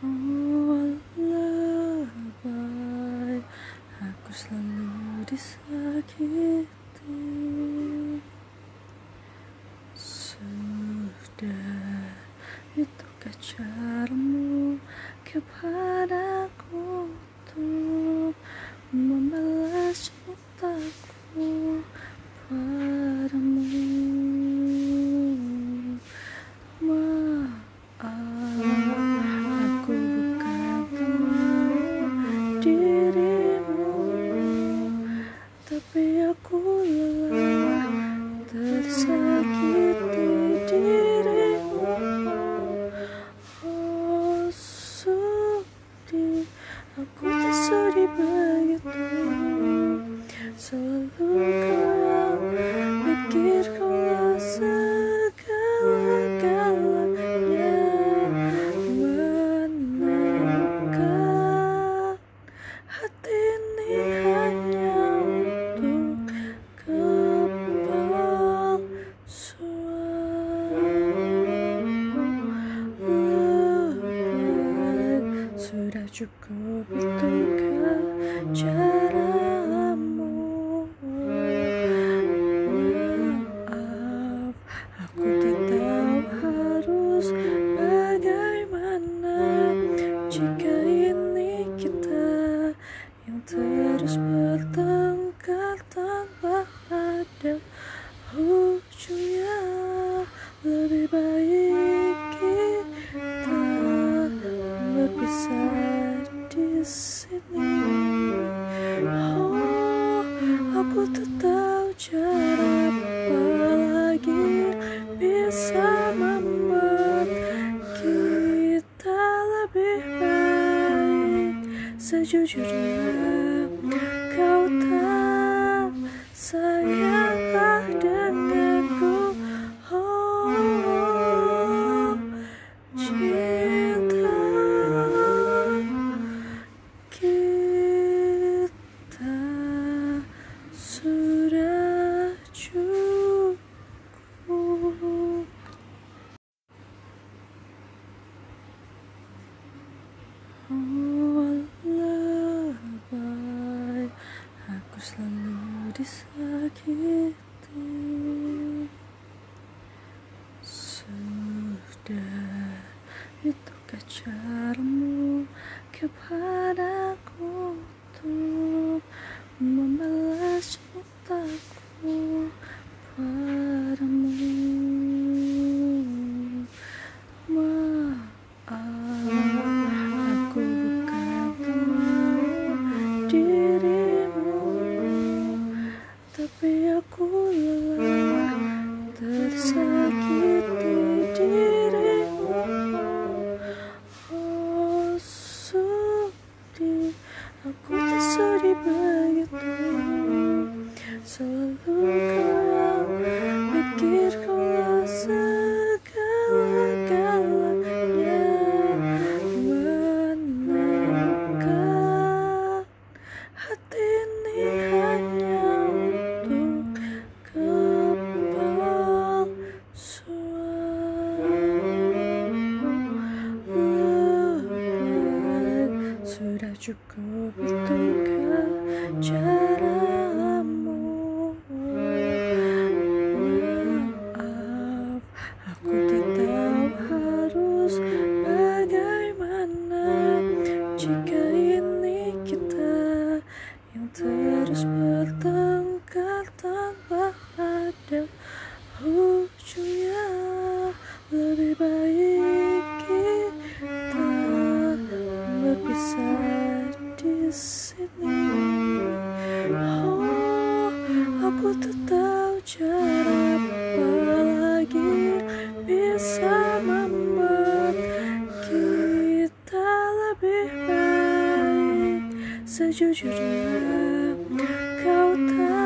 Oh lullaby Aku selalu disakiti. Sudah itu caramu Kepada cukup itu cara Sejujurnya kau tak sayang denganku oh, oh, Cinta kita sudah cukup oh. selalu disakiti. Sudah itu kecarmu kepadaku Cool. You're good Tak tahu cara apa lagi bisa membuat kita lebih baik. Sejujurnya kau tahu